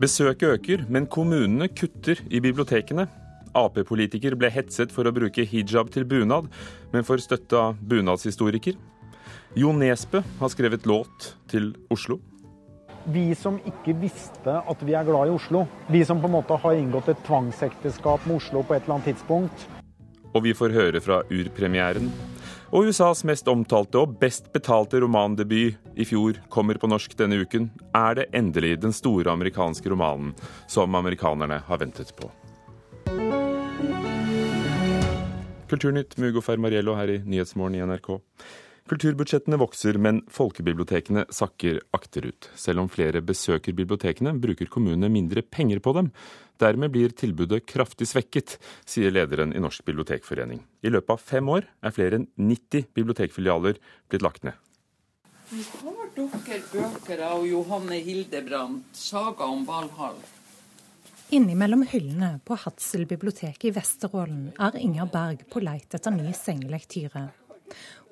Besøket øker, men kommunene kutter i bibliotekene. Ap-politiker ble hetset for å bruke hijab til bunad, men får støtte av bunadshistoriker. Jo Nesbø har skrevet låt til Oslo. Vi som ikke visste at vi er glad i Oslo, vi som på en måte har inngått et tvangsekteskap med Oslo på et eller annet tidspunkt. Og vi får høre fra urpremieren. Og USAs mest omtalte og best betalte romandebut i fjor kommer på norsk denne uken. Er det endelig den store amerikanske romanen som amerikanerne har ventet på? Kulturnytt med Ugo Fermariello her i Nyhetsmorgen i NRK. Kulturbudsjettene vokser, men folkebibliotekene sakker akterut. Selv om flere besøker bibliotekene, bruker kommunene mindre penger på dem. Dermed blir tilbudet kraftig svekket, sier lederen i Norsk bibliotekforening. I løpet av fem år er flere enn 90 bibliotekfilialer blitt lagt ned. Vi Har dere bøker av Johanne Hildebrandt, 'Saga om Valhall'? Innimellom hyllene på Hadsel bibliotek i Vesterålen er Inger Berg på leit etter ny sengelektyre.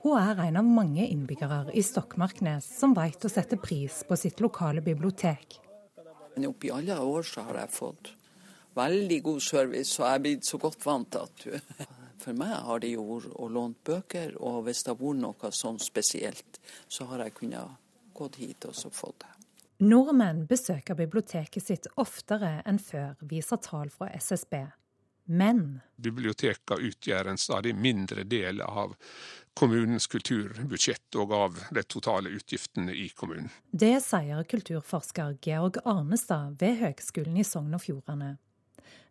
Hun er en av mange innbyggere i Stokmarknes som vet å sette pris på sitt lokale bibliotek. Oppi alle år så har jeg fått veldig god service, og jeg er blitt så godt vant til at du For meg har det jo vært å låne bøker, og hvis det har vært noe sånn spesielt, så har jeg kunnet gått hit og så fått det. Nordmenn besøker biblioteket sitt oftere enn før, viser tall fra SSB. Men Bibliotekene utgjør en stadig mindre del av kommunens kulturbudsjett og av de totale utgiftene i kommunen. Det sier kulturforsker Georg Arnestad ved Høgskolen i Sogn og Fjordane.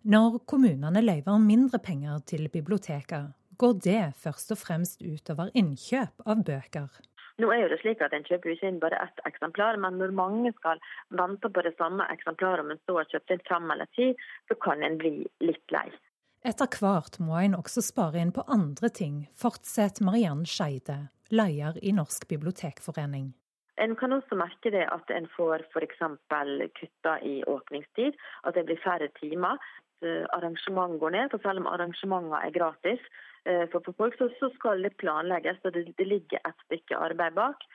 Når kommunene løyver mindre penger til biblioteker, går det først og fremst utover innkjøp av bøker. Nå er jo det slik at En kjøper ikke inn bare ett eksemplar, men når mange skal vente på det samme eksemplaret om en så har kjøpt inn fem eller ti, så kan en bli litt lei. Etter hvert må en også spare inn på andre ting, fortsetter Mariann Skeide, leder i Norsk bibliotekforening. En kan også merke det at en får f.eks. kutta i åpningstid, at det blir færre timer. Arrangement går ned, for selv om arrangementer er gratis eh, for folk, så, skal det planlegges, og det, ligger et stykke arbeid bak.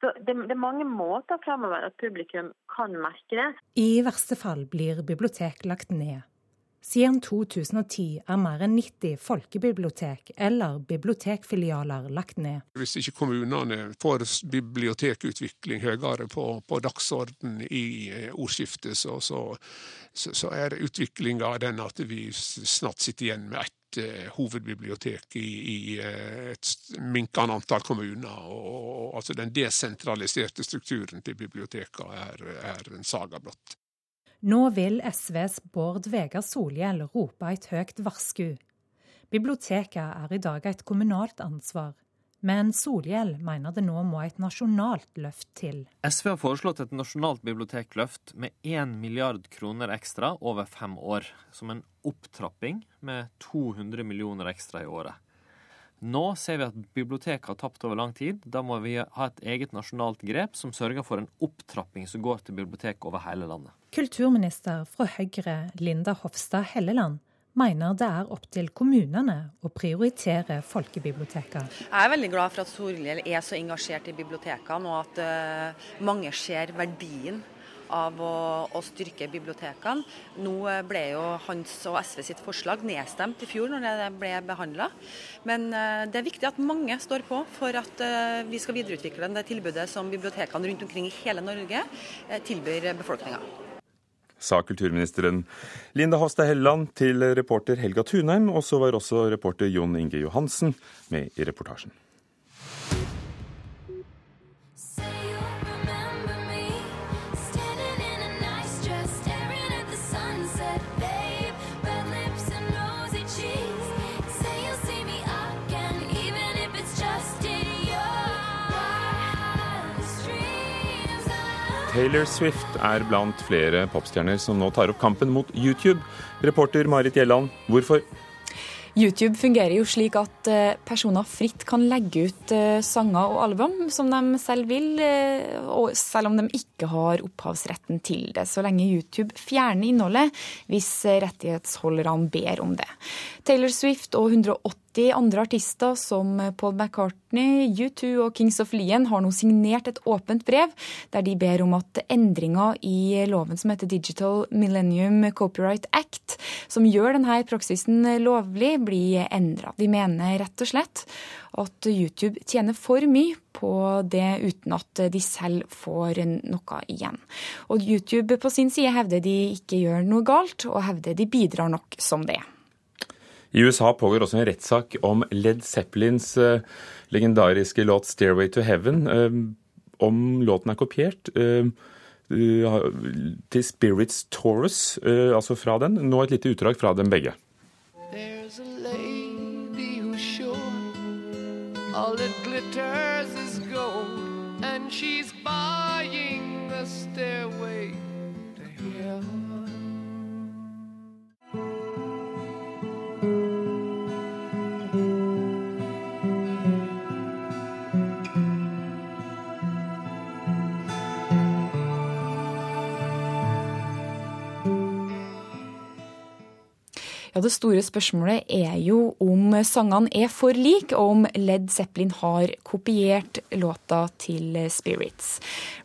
Så det, det, er mange måter fremover at publikum kan merke det. I verste fall blir bibliotek lagt ned. Siden 2010 er mer enn 90 folkebibliotek eller bibliotekfilialer lagt ned. Hvis ikke kommunene får bibliotekutvikling høyere på, på dagsorden i eh, ordskiftet, så, så, så er utviklinga den at vi snart sitter igjen med ett eh, hovedbibliotek i, i eh, et minkende antall kommuner. Og, og, altså Den desentraliserte strukturen til bibliotekene er, er en saga blott. Nå vil SVs Bård Vegar Solhjell rope et høyt varsku. Biblioteket er i dag et kommunalt ansvar, men Solhjell mener det nå må et nasjonalt løft til. SV har foreslått et nasjonalt bibliotekløft med 1 milliard kroner ekstra over fem år, som en opptrapping med 200 millioner ekstra i året. Nå ser vi at biblioteket har tapt over lang tid. Da må vi ha et eget nasjonalt grep som sørger for en opptrapping som går til bibliotek over hele landet. Kulturminister fra Høyre, Linda Hofstad Helleland, mener det er opp til kommunene å prioritere folkebibliotekene. Jeg er veldig glad for at Solhjell er så engasjert i bibliotekene, og at uh, mange ser verdien av å, å, styrke bibliotekene. Nå ble jo hans og SV sitt forslag nedstemt i fjor når det ble behandla. Men eh, det er viktig at mange står på for at eh, vi skal videreutvikle det tilbudet som bibliotekene rundt omkring i hele Norge eh, tilbyr befolkninga. Sa kulturministeren Linda Hofstad Helleland til reporter Helga Tunheim, og så var også reporter Jon Inge Johansen med i reportasjen. Taylor Swift er blant flere popstjerner som nå tar opp kampen mot YouTube. Reporter Marit Gjelland, hvorfor? YouTube fungerer jo slik at eh, personer fritt kan legge ut eh, sanger og album som de selv vil, eh, selv om de ikke har opphavsretten til det, så lenge YouTube fjerner innholdet hvis rettighetsholderne ber om det. Taylor Swift og 180 30 andre artister som Paul McCartney, U2 og Kings of Leon har nå signert et åpent brev der de ber om at endringer i loven som heter Digital Millennium Copyright Act, som gjør denne praksisen lovlig, blir endra. De mener rett og slett at YouTube tjener for mye på det uten at de selv får noe igjen. Og YouTube på sin side hevder de ikke gjør noe galt, og hevder de bidrar nok som det. I USA pågår også en rettssak om Led Zeppelins uh, legendariske låt 'Stairway to Heaven'. Uh, om låten er kopiert uh, til Spirits Taurus, altså fra den. Nå et lite utdrag fra dem begge. There's a lady who's sure all it glitters is gold, and she's buying a stairway to heaven. Ja, Det store spørsmålet er jo om sangene er for like, og om Led Zeppelin har kopiert låta til Spirits.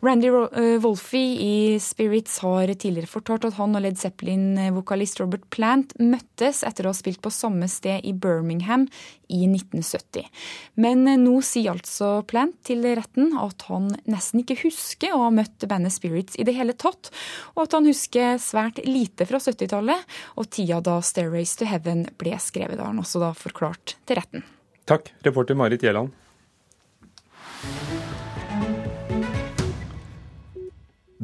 Randy eh, Wolfie i Spirits har tidligere fortalt at han og Led Zeppelin-vokalist Robert Plant møttes etter å ha spilt på samme sted i Birmingham i 1970. Men eh, nå sier altså Plant til retten at han nesten ikke husker å ha møtt bandet Spirits i det hele tatt, og at han husker svært lite fra 70-tallet og tida da Stereo Race to Heaven ble skrevet. Det har han også da forklart til retten. Takk, reporter Marit Gjelland.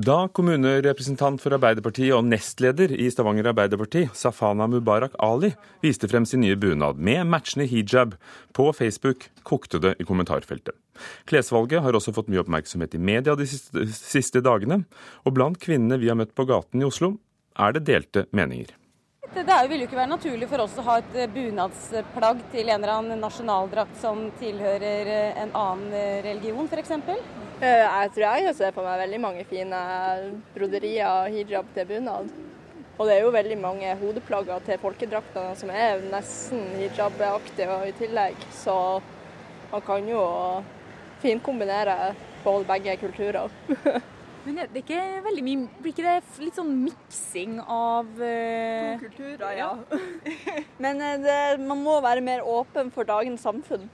Da kommunerepresentant for Arbeiderpartiet og nestleder i Stavanger Arbeiderparti, Safana Mubarak Ali, viste frem sin nye bunad med matchende hijab på Facebook, kokte det i kommentarfeltet. Klesvalget har også fått mye oppmerksomhet i media de siste, siste dagene, og blant kvinnene vi har møtt på gaten i Oslo, er det delte meninger. Det vil jo ikke være naturlig for oss å ha et eh, bunadsplagg til en eller annen nasjonaldrakt som tilhører eh, en annen eh, religion, f.eks. Jeg tror jeg ser på meg veldig mange fine broderier og hijab til bunad. Og det er jo veldig mange hodeplagger til folkedraktene som er nesten hijab-aktige i tillegg. Så man kan jo finkombinere både begge kulturer. Men det er ikke veldig mye Blir ikke det litt sånn miksing av uh... To kulturer, ja. Men uh, det, man må være mer åpen for dagens samfunn.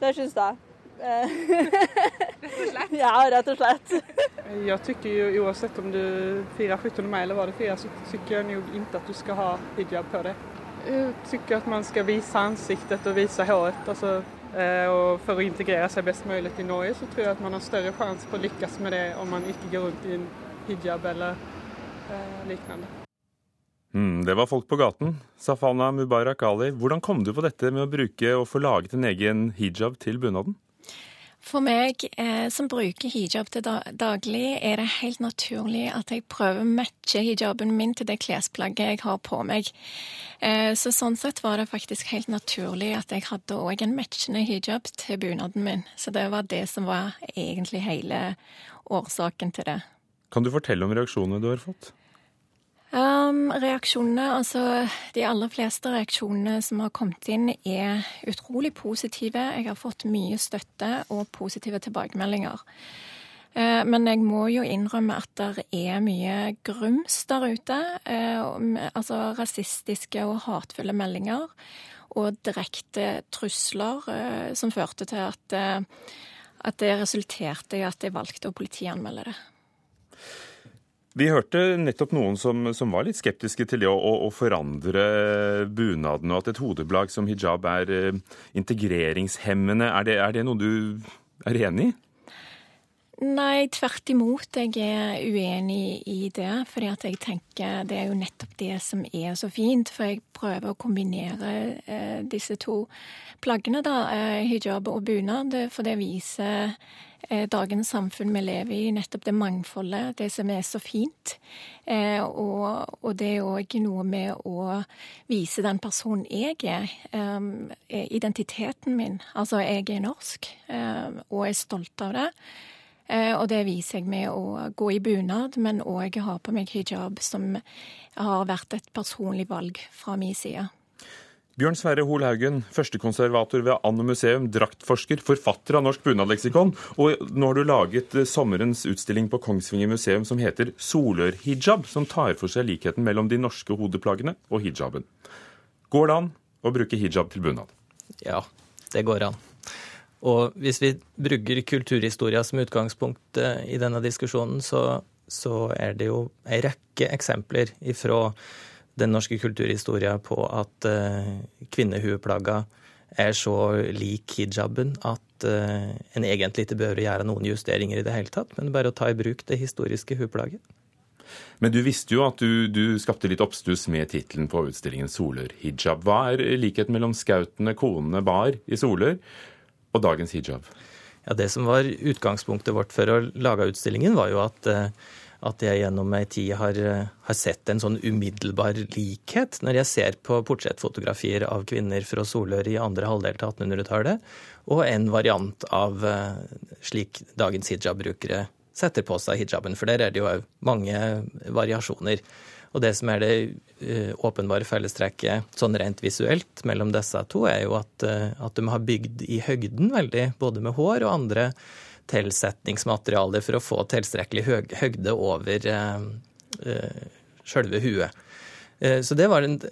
Det syns jeg. rett og slett? Ja, rett og slett. Jeg syns jo uansett om du firer 17. mai eller hva det feirer, så syns jeg jo ikke at du skal ha hijab på deg. Jeg syns at man skal vise ansiktet og vise håret. Altså Eh, og for å integrere seg best mulig i Norge, så tror jeg at man har større sjanse på å lykkes med det om man ikke går rundt i en hijab eller eh, lignende. Mm, det var folk på gaten. Safana Mubarak Ali, hvordan kom du på dette med å bruke og få laget en egen hijab til bunaden? For meg eh, som bruker hijab til daglig, er det helt naturlig at jeg prøver å matche hijaben min til det klesplagget jeg har på meg. Eh, så sånn sett var det faktisk helt naturlig at jeg hadde òg en matchende hijab til bunaden min. Så det var det som var egentlig hele årsaken til det. Kan du fortelle om reaksjonene du har fått? Um, reaksjonene, altså De aller fleste reaksjonene som har kommet inn, er utrolig positive. Jeg har fått mye støtte og positive tilbakemeldinger. Uh, men jeg må jo innrømme at det er mye grums der ute. Uh, altså rasistiske og hatefulle meldinger. Og direkte trusler uh, som førte til at, at det resulterte i at jeg valgte å politianmelde det. Vi hørte nettopp noen som, som var litt skeptiske til det å, å, å, forandre bunaden, og at et hodeplagg som hijab er eh, integreringshemmende. Er det, er det noe du er enig i? Nei, tvert imot. Jeg er uenig i det. fordi at jeg tenker det er jo nettopp det som er så fint. For jeg prøver å kombinere eh, disse to plaggene, da, eh, hijab og bunad. For det viser Eh, dagens samfunn vi lever i, nettopp det mangfoldet, det som er så fint. Eh, og, og det er òg noe med å vise den personen jeg er. Eh, identiteten min. Altså, jeg er norsk og er stolt av det. Og det viser jeg med å gå i bunad, men òg ha på meg hijab, som har vært et personlig valg fra min side. Bjørn Sverre Hoel Haugen, førstekonservator ved Anno museum, draktforsker, forfatter av Norsk bunadleksikon. Og nå har du laget eh, sommerens utstilling på Kongsvinger museum som heter Solørhijab, som tar for seg likheten mellom de norske hodeplagene og hijaben. Går det an å bruke hijab til bunad? Ja, det går an. Og hvis vi bruker kulturhistoria som utgangspunkt eh, i denne diskusjonen, så, så er det jo ei rekke eksempler ifra den norske kulturhistoria på at uh, kvinnehueplagga er så lik hijaben at uh, en egentlig ikke behøver å gjøre noen justeringer i det hele tatt, men bare å ta i bruk det historiske hueplagget. Men du visste jo at du, du skapte litt oppstuss med tittelen på utstillingen 'Solør-hijab'. Hva er likheten mellom skautene konene bar i Solør, og dagens hijab? Ja, Det som var utgangspunktet vårt for å lage utstillingen, var jo at uh, at jeg gjennom ei tid har, har, sett en sånn umiddelbar likhet når jeg ser på portrettfotografier av kvinner fra Solør i andre halvdel til 1800-tallet, og en variant av eh, slik dagens hijab-brukere setter på seg hijaben. For der er det jo mange variasjoner. Og det som er det eh, åpenbare fellestrekket sånn rent visuelt mellom disse to, er jo at, eh, at de har bygd i høgden veldig, både med hår og andre tilsetningsmaterialer for å få tilstrekkelig høgde over eh, eh, sjølve huet. Eh, så det var det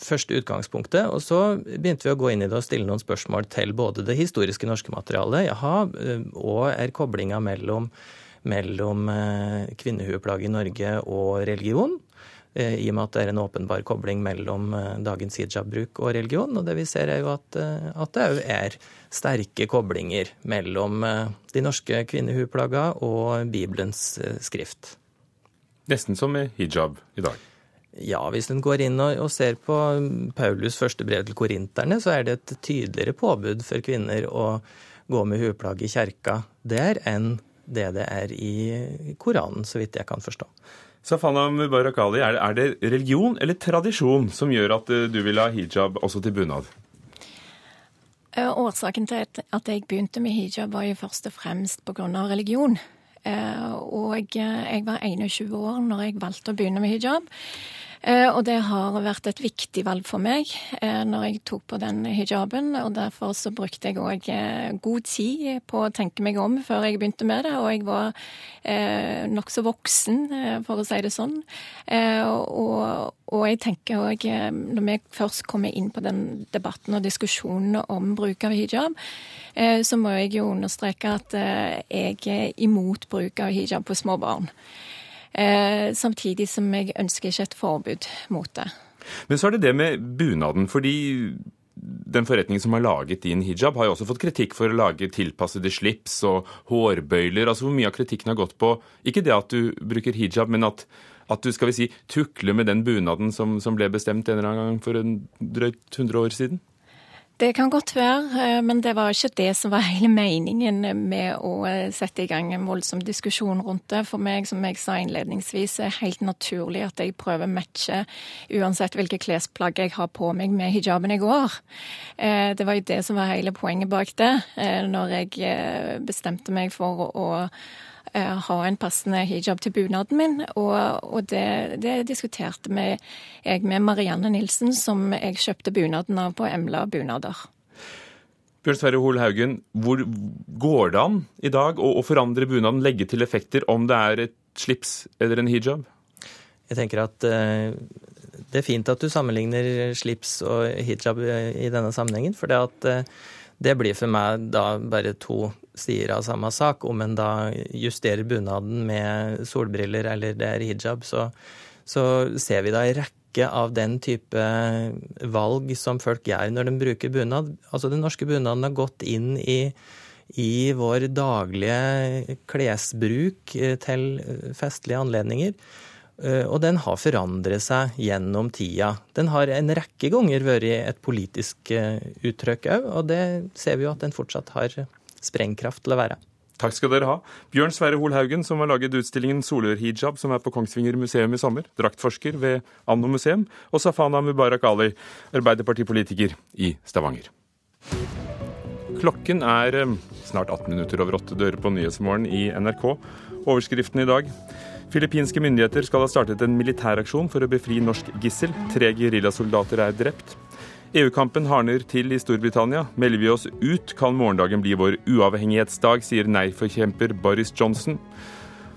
første utgangspunktet. Og så begynte vi å gå inn i det og stille noen spørsmål til både det historiske norske materialet, jaha, og er koblinga mellom, mellom kvinnehueplagg i Norge og religion. I og med at det er en åpenbar kobling mellom dagens hijab-bruk og religion. Og det vi ser, er jo at, at det òg er sterke koblinger mellom eh, de norske kvinnehuplagga og Bibelens eh, skrift. Nesten som med hijab i dag? Ja, hvis en går inn og, ser på mm, Paulus' første brev til korinterne, så er det et tydeligere påbud for kvinner å gå med hueplagg i kjerka der enn det det er i Koranen, så vidt jeg kan forstå. Safana Mubarak Ali, er det religion eller tradisjon som gjør at eh, du vil ha hijab også til bunad? Eh, årsaken til at jeg begynte med hijab, var jo først og fremst pga. religion. Eh, og jeg var 21 år når jeg valgte å begynne med hijab. Eh, og det har vært et viktig valg for meg eh, når jeg tok på den hijaben. Og derfor så brukte jeg òg eh, god tid på å tenke meg om før jeg begynte med det. Og jeg var nokså voksen, for å si det sånn. Og, og, jeg tenker òg, når vi først kommer inn på den debatten og diskusjonen om bruk av hijab, så må jeg jo understreke at jeg er imot bruk av hijab på små barn. Eh, samtidig som jeg ønsker ikke et forbud mot det. Men så er det det med bunaden. fordi den forretningen som har laget din hijab, har jo også fått kritikk for å lage tilpassede slips og hårbøyler. Altså Hvor mye av kritikken har gått på ikke det at du bruker hijab, men at, at du skal vi si, tukler med den bunaden som, som ble bestemt en eller annen gang for en drøyt 100 år siden? Det kan godt være, eh, men det var ikke det som var hele meningen med å eh, sette i gang en voldsom diskusjon rundt det. For meg, som jeg sa innledningsvis, er det helt naturlig at jeg prøver å matche uansett hvilke klesplagg jeg har på meg med hijaben i går. Eh, det var jo det som var hele poenget bak det, når jeg bestemte meg for å ha en passende hijab til bunaden min. Og, og det, det, diskuterte med, jeg med Marianne Nilsen, som jeg kjøpte bunaden av på Emla bunader. Bjørn Sverre Hoel Haugen, hvor går det an i dag å, forandre bunaden, legge til effekter, om det er et slips eller en hijab? Jeg tenker at uh, det er fint at du sammenligner slips og hijab i denne sammenhengen. For det, at, det blir for meg da bare to sider av samme sak. Om en da justerer bunaden med solbriller eller det er hijab, så, så ser vi da en rekke av den type valg som folk gjør når de bruker bunad. Altså Den norske bunaden har gått inn i, i vår daglige klesbruk eh, til festlige anledninger. Eh, og den har forandret seg gjennom tida. Den har en rekke ganger vært et politisk eh, uttrykk òg, og det ser vi jo at den fortsatt har sprengkraft til å være. Takk skal dere ha. Bjørn Sverre Holhaugen, som har laget utstillingen Solørhijab, som er på Kongsvinger museum i sommer, draktforsker ved Anno museum, og Safana Mubarak Ali, arbeiderpartipolitiker i Stavanger. Klokken er eh, snart 18 minutter over åtte dører på Nyhetsmorgen i NRK. Overskriften i dag. Filippinske myndigheter skal ha startet en militæraksjon for å befri norsk gissel. Tre geriljasoldater er drept. EU-kampen hardner til i Storbritannia. Melder vi oss ut, kan morgendagen bli vår uavhengighetsdag, sier nei-forkjemper Boris Johnson.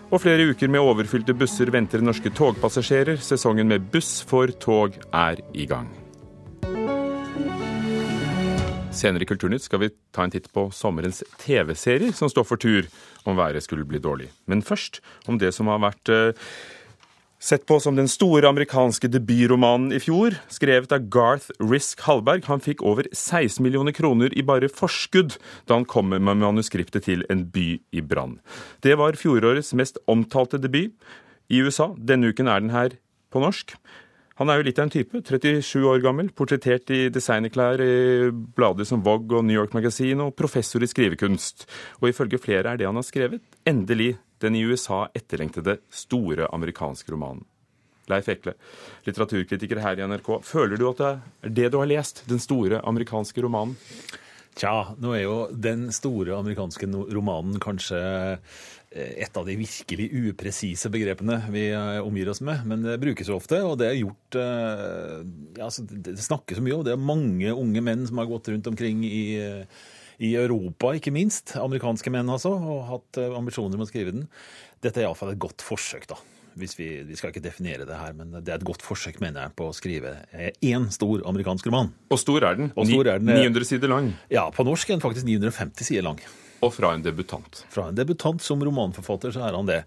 Og flere uker med overfylte busser venter norske togpassasjerer. Sesongen med buss for tog er i gang. Senere i Kulturnytt skal vi ta en titt på sommerens TV-serier som står for tur om været skulle bli dårlig. Men først om det som har vært eh, Sett på som den store amerikanske debutromanen i fjor, skrevet av Garth Risk Hallberg. Han fikk over 16 millioner kroner i bare forskudd da han kom med manuskriptet til En by i brann. Det var fjorårets mest omtalte debut i USA. Denne uken er den her på norsk. Han er jo litt av en type. 37 år gammel, portrettert i designerklær i blader som Vogue og New York Magazine, og professor i skrivekunst. Og ifølge flere er det han har skrevet, endelig den i USA etterlengtede store amerikanske romanen. Leif Ekle, litteraturkritiker her i NRK. Føler du at det er det du har lest, den store amerikanske romanen? Tja, nå er jo den store amerikanske romanen kanskje eh, et av de virkelig upresise begrepene vi eh, omgir oss med. Men det brukes jo ofte, og det er gjort eh, ja, altså, Det snakkes så mye, om det er mange unge menn som har gått rundt omkring i i Europa, ikke minst. Amerikanske menn, altså, og hatt eh, ambisjoner om å skrive den. Dette er iallfall et godt forsøk, da. Hvis vi, vi, skal ikke definere det her, men det er et godt forsøk, mener jeg, på å skrive én stor amerikansk roman. Og stor er den. Og stor er den 900 eh, sider lang. Ja, på norsk er den faktisk 950 sider lang. Og fra en debutant. Fra en debutant som romanforfatter, så er han det.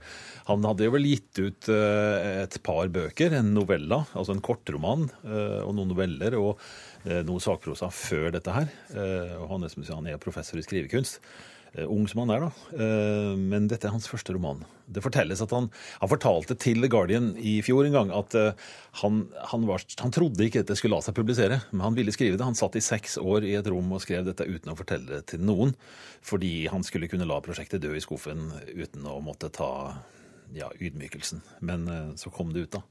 Han hadde jo vel gitt ut eh, et par bøker, en novella, altså en kortroman og noen noveller. og Eh, noe sakprosa før dette her. Eh, og han han er professor i skrivekunst. Eh, ung som han er, da. Men dette er hans første roman. Det fortelles at han, han fortalte til The Guardian i fjor en gang at han, han, var, han, trodde ikke dette skulle la seg publisere, men han ville skrive det. Han satt i seks år i et rom og skrev dette uten å fortelle det til noen, fordi han skulle kunne la prosjektet dø i skuffen uten å måtte ta ja, ydmykelsen. Men så kom det ut, da.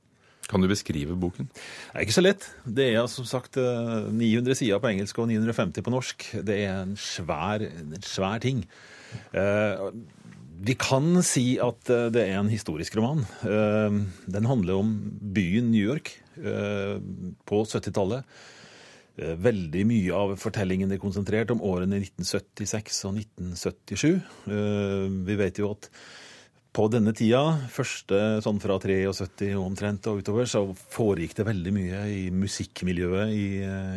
Kan du beskrive boken? Det er ikke så lett. Det er som sagt 900 eh, sider på engelsk og 950 på norsk. Det er en svær, en svær ting. Eh, vi kan si at eh, det er en historisk roman. Den handler om byen New York på 70-tallet. Veldig mye av fortellingen er konsentrert om årene 1976 og 1977. Vi vet jo at på denne tida, første sånn fra 73 omtrent og utover, så foregikk det veldig mye i musikkmiljøet i,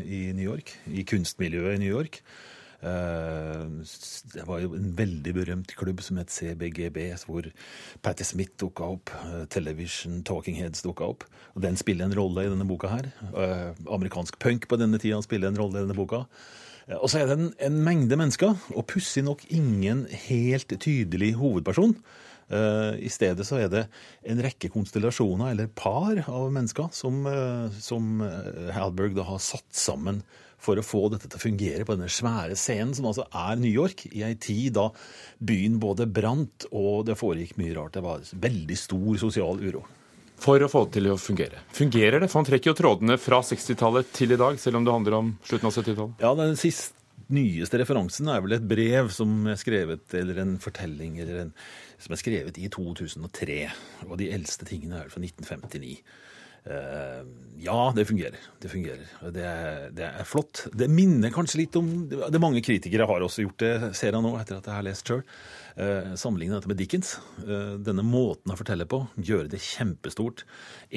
i New York. I kunstmiljøet i New York. Eh, det var jo en veldig berømt klubb som het CBGB, hvor Patti Smith dukka opp. Eh, Television Talking Heads dukka opp. Og den spiller en rolle i denne boka her. Eh, amerikansk punk på denne tida spiller en rolle i denne boka. Og så er det en, en mengde mennesker, og pussig nok ingen helt tydelig hovedperson. Eh, I stedet så er det en rekke konstellasjoner, eller par, av mennesker som, eh, som eh, Halberg da har satt sammen for å få dette til å fungere på denne svære scenen, som altså er New York, i ei tid da byen både brant og det foregikk mye rart. Det var veldig stor sosial uro. For å få det til å fungere. Fungerer det? For han trekker jo trådene fra 60-tallet til i dag, selv om det handler om slutten av 70-tallet. Ja, den siste nyeste referansen er vel et brev som er skrevet, eller en fortelling, eller en som er skrevet i 2003. Og de eldste tingene er fra 1959. Uh, ja, det fungerer. Det fungerer. Det er, det er, flott. Det minner kanskje litt om Det mange kritikere har også gjort det, ser jeg nå, etter at jeg har lest sjøl. Eh, Sammenligne dette med Dickens. Eh, denne måten å fortelle på, gjøre det kjempestort.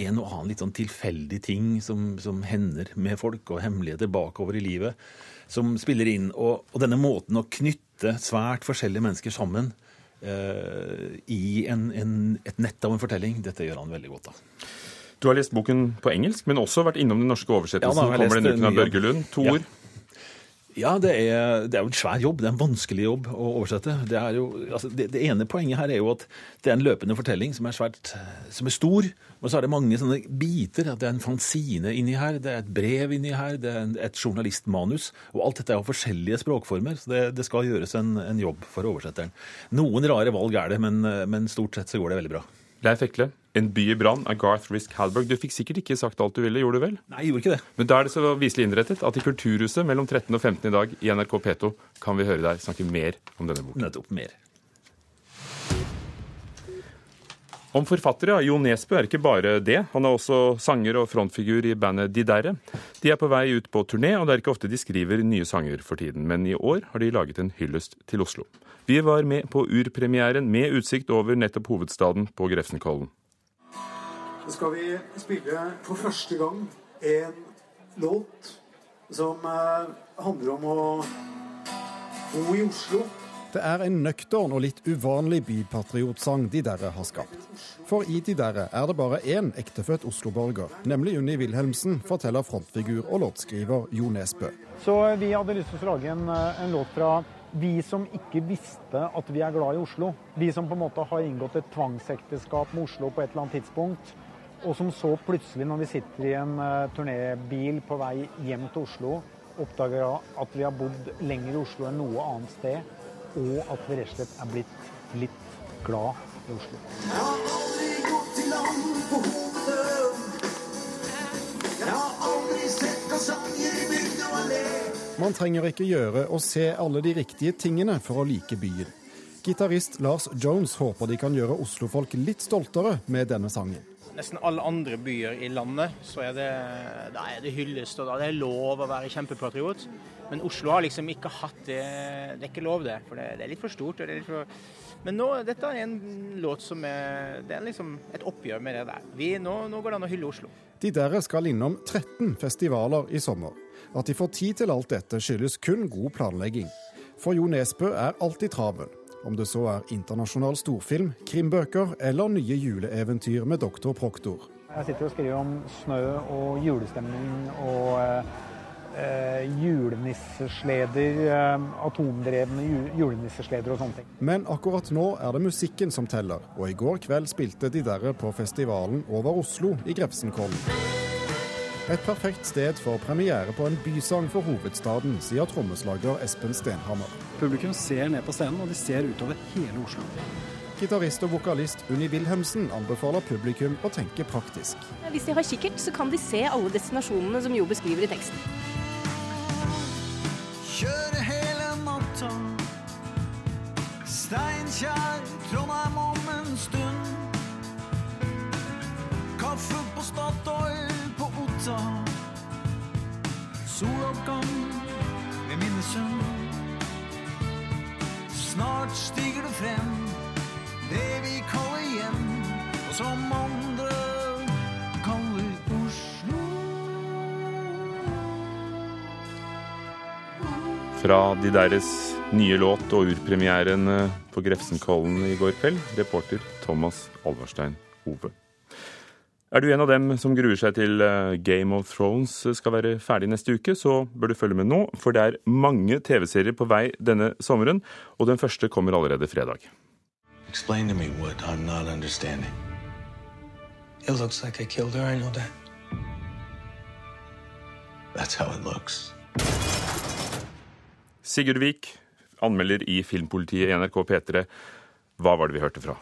En og annen litt sånn tilfeldig ting som, som hender med folk, og hemmeligheter bakover i livet, som spiller inn. Og, og denne måten å knytte svært forskjellige mennesker sammen Eh, i en, en, et nett av en fortelling. Dette gjør han veldig godt. da. Du har lest boken på engelsk, men også vært innom den norske oversettelsen. Ja, da, Kommer den uken av Børgelund? To ja. ord? Ja, det er, det er, jo en svær jobb. Det er en vanskelig jobb å oversette. Det, jo, altså, det, det, ene poenget her er jo at det er en løpende fortelling som er, svært, som er stor. Og så er det mange sånne biter. at Det er en fanzine inni her, det er et brev inni her, det er et journalistmanus. Og alt dette er jo forskjellige språkformer, så det, skal gjøres en, en, jobb for oversetteren. Noen rare valg er det, men, men stort sett så går det veldig bra. Leif Ekle, 'En by i brann' av Garth Risk Halberg. Du fikk sikkert ikke sagt alt du ville, gjorde du vel? Nei, jeg gjorde ikke det. Men da er det så viselig innrettet at i Kulturhuset mellom 13 og 15 i dag i NRK P2 kan vi høre deg snakke mer om denne boken. Nettopp mer. Om forfattere, ja. Jo Nesbø er ikke bare det. Han er også sanger og frontfigur i bandet De Derre. De er på vei ut på turné, og det er ikke ofte de skriver nye sanger for tiden. Men i år har de laget en hyllest til Oslo. Vi var med på urpremieren med utsikt over nettopp hovedstaden på Grefsenkollen. Så skal vi spille for første gang en låt som eh, handler om å bo i Oslo det er en nøktern og litt uvanlig bypatriotsang De Derre har skapt. For i De Derre er det bare én ektefødt Oslo-borger, nemlig Unni Wilhelmsen, forteller frontfigur og låtskriver Jo Nesbø. Så vi hadde lyst til å lage en, eh, en låt fra vi som ikke visste at vi er glad i Oslo. Vi som på en måte har inngått et tvangsekteskap med Oslo på et eller annet tidspunkt. Og som så plutselig, når vi sitter i en uh, turnébil på vei hjem til Oslo, oppdager at vi har bodd lenger i Oslo enn noe annet sted og at vi rett og slett er blitt litt glad i Oslo. Jeg har aldri gått i land på hodet. Jeg har aldri sett kasanjer i bygda og allé. Man trenger ikke gjøre og se alle de riktige tingene for å like byen. Gitarist Lars Jones håper de kan gjøre oslofolk litt stoltere med denne sangen nesten alle andre byer i landet så er det, da er det hyllest, og da er det lov å være kjempepatriot. Men Oslo har liksom ikke hatt det. Det er ikke lov, det. For det, det er litt for stort. Litt for... Men nå, dette er en låt som er Det er liksom et oppgjør med det der. Vi, nå, nå går det an å hylle Oslo. De der skal innom 13 festivaler i sommer. At de får tid til alt dette, skyldes kun god planlegging. For Jo Nesbø er alltid travel. Om det så er internasjonal storfilm, krimbøker eller nye juleeventyr med doktor Proktor. Jeg sitter og skriver om snø og julestemning og eh, eh, julenissesleder, eh, atomdrevne julenissesleder og sånne ting. Men akkurat nå er det musikken som teller, og i går kveld spilte de derre på festivalen Over Oslo i Grefsenkollen. Et perfekt sted for premiere på en bysang for hovedstaden, sier trommeslager Espen Stenhammer. Publikum ser ned på scenen, og de ser utover hele Oslo. Gitarist og vokalist Unni Wilhelmsen anbefaler publikum å tenke praktisk. Hvis de har kikkert, så kan de se alle destinasjonene som Jo beskriver i teksten. Kjøre hele natta. Steinkjer, Trondheim om en stund. Kaffe på Statoil Otta. Soloppgang ved Minnesund. Snart stiger det frem, det vi kaller hjem, og som andre kaller Oslo. fra de deres nye låt og urpremieren eh, på Grefsenkollen i går kveld, reporter Thomas Alvarstein Ove. Er du en av dem som gruer seg til eh, Game of Thrones skal være ferdig neste uke, så bør du følge med nå, for det er mange TV-serier på vei denne sommeren, og den første kommer allerede fredag. Explain to me what I'm not understanding. It looks like I killed her, I know that. That's how it looks. Sigurd Vik, anmelder i Filmpolitiet i NRK P3. Hva var det vi hørte fra?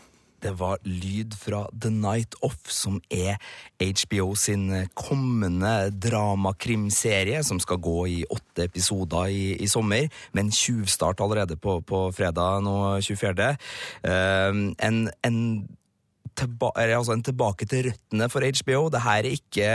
Det var lyd fra The Night Off, som er HBO sin kommende dramakrimserie, som skal gå i åtte episoder i, i sommer, med en tjuvstart allerede på, på fredag nå 24. Uh, eh, en, en tilba altså en tilbake til røttene for HBO. Det her er ikke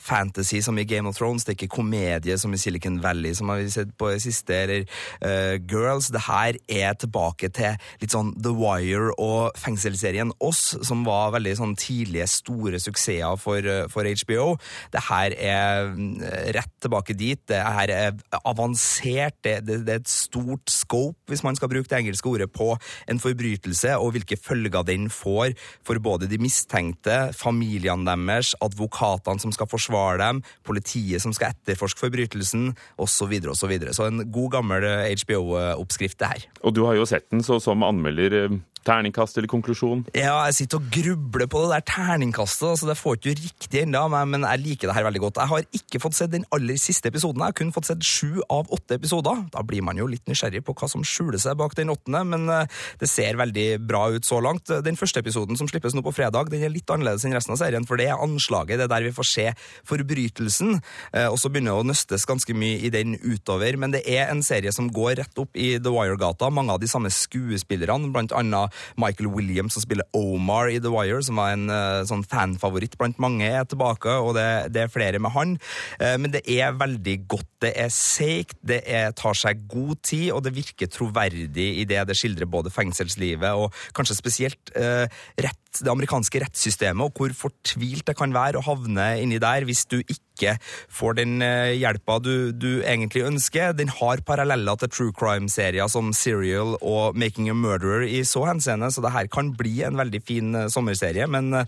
fantasy som i Game of Thrones, det er ikke komedie som i Silicon Valley, som har vi sett på det siste, eller uh, Girls. Det her er tilbake til litt sånn The Wire og fengselsserien Oss, som var veldig sånn tidlige, store suksesser for, uh, for HBO. Det her er uh, rett tilbake dit. Det her er avansert. Det, det, det er et stort scope, hvis man skal bruke det engelske ordet, på en forbrytelse, og hvilke følger den får for både de mistenkte, familiene deres, advokatene som skal forsvare dem, politiet som skal etterforske forbrytelsen, osv. Så, videre, og så, så en god, gammel HBO-oppskrift, det her. Og du har jo sett den, så som anmelder eh, Terningkast eller konklusjon? Ja, jeg sitter og grubler på det der terningkastet. altså Det får ikke riktig ennå, men jeg liker det her veldig godt. Jeg har ikke fått sett den aller siste episoden. Jeg har kun fått sett sju av åtte episoder. Da blir man jo litt nysgjerrig på hva som skjuler seg bak den åttende, men eh, det ser veldig bra ut så langt. Den første episoden som slippes nå på fredag, den er litt annerledes enn resten av serien, for det er anslaget. Det er der vi får se forbrytelsen. Eh, og så begynner det å nøstes ganske mye i den utover, men det er en serie som går rett opp i The Wire-gata. Mange av de samme skuespillerne, blant annet Michael Williams, som spiller Omar i The Wire, som var en uh, sånn fanfavoritt blant mange, er tilbake, og det, det er flere med han. Uh, men det er veldig godt. Det er seigt, det er, tar seg god tid, og det virker troverdig i det det skildrer både fengselslivet og kanskje spesielt uh, rett, det amerikanske rettssystemet, og hvor fortvilt det kan være å havne inni der hvis du ikke får den hjelpa du, du egentlig ønsker. Den har paralleller til true crime-serier som Serial og Making a Murderer i så henseende, så det her kan bli en veldig fin uh, sommerserie. Men uh,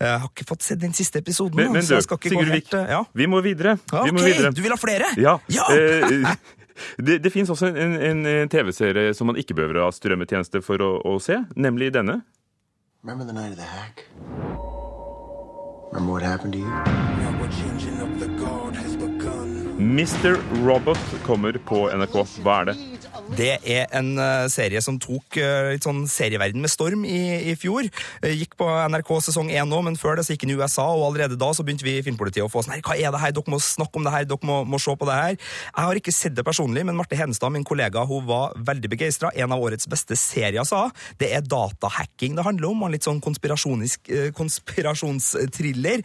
jeg har ikke fått sett den siste episoden. Men, men du, Sigurd Vik, ja. vi må videre. Ja, vi må videre. Du vil ha flere? Ja. ja. det, det fins også en, en, en TV-serie som man ikke behøver å ha strømmetjeneste for å, å se, nemlig denne. Remember the night of the hack? Remember what happened to you? Mr. Robot kommer på NRK. Hva er det? Det er en uh, serie som tok uh, litt sånn serieverden med storm i, i fjor. Uh, gikk på NRK sesong én nå, men før det så gikk den i USA, og allerede da så begynte vi i Filmpolitiet å få sånn her, hva er det her, dere må snakke om det her, dere må, må se på det her. Jeg har ikke sett det personlig, men Marte Hedenstad, min kollega, hun var veldig begeistra. En av årets beste serier, sa Det er datahacking det handler om, og litt sånn konspirasjonstriller.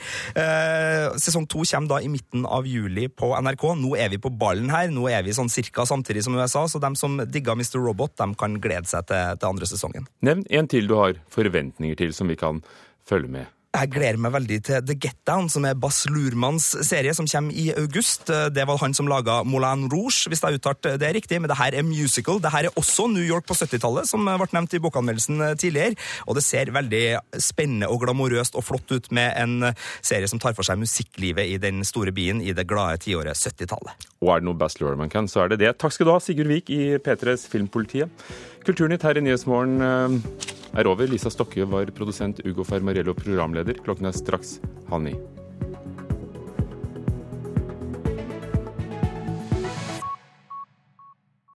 sesong to kommer da i midten av juli på NRK. Nå er vi på ballen her, nå er vi sånn cirka samtidig som USA, så dem som digga Mr. Robot, de kan glede seg til, til andre sesongen. Nevn en til du har forventninger til som vi kan følge med jeg gleder meg veldig til The Get Down, som er Bass Lurmans serie, som kommer i august. Det var han som laga Moulin Rouge, hvis jeg uttalte uttalt det riktig. Men det her er musical. Det her er også New York på 70-tallet, som ble nevnt i bokanmeldelsen tidligere. Og det ser veldig spennende og glamorøst og flott ut med en serie som tar for seg musikklivet i den store byen i det glade tiåret 70-tallet. Og er det noe Bass Lurman kan, så er det det. Takk skal du ha, Sigurd Vik i P3s Filmpolitiet. Kulturnytt her i Nyhetsmorgen eh, er over. Lisa Stokke var produsent, Ugo Fermarello programleder. Klokken er straks halv ni.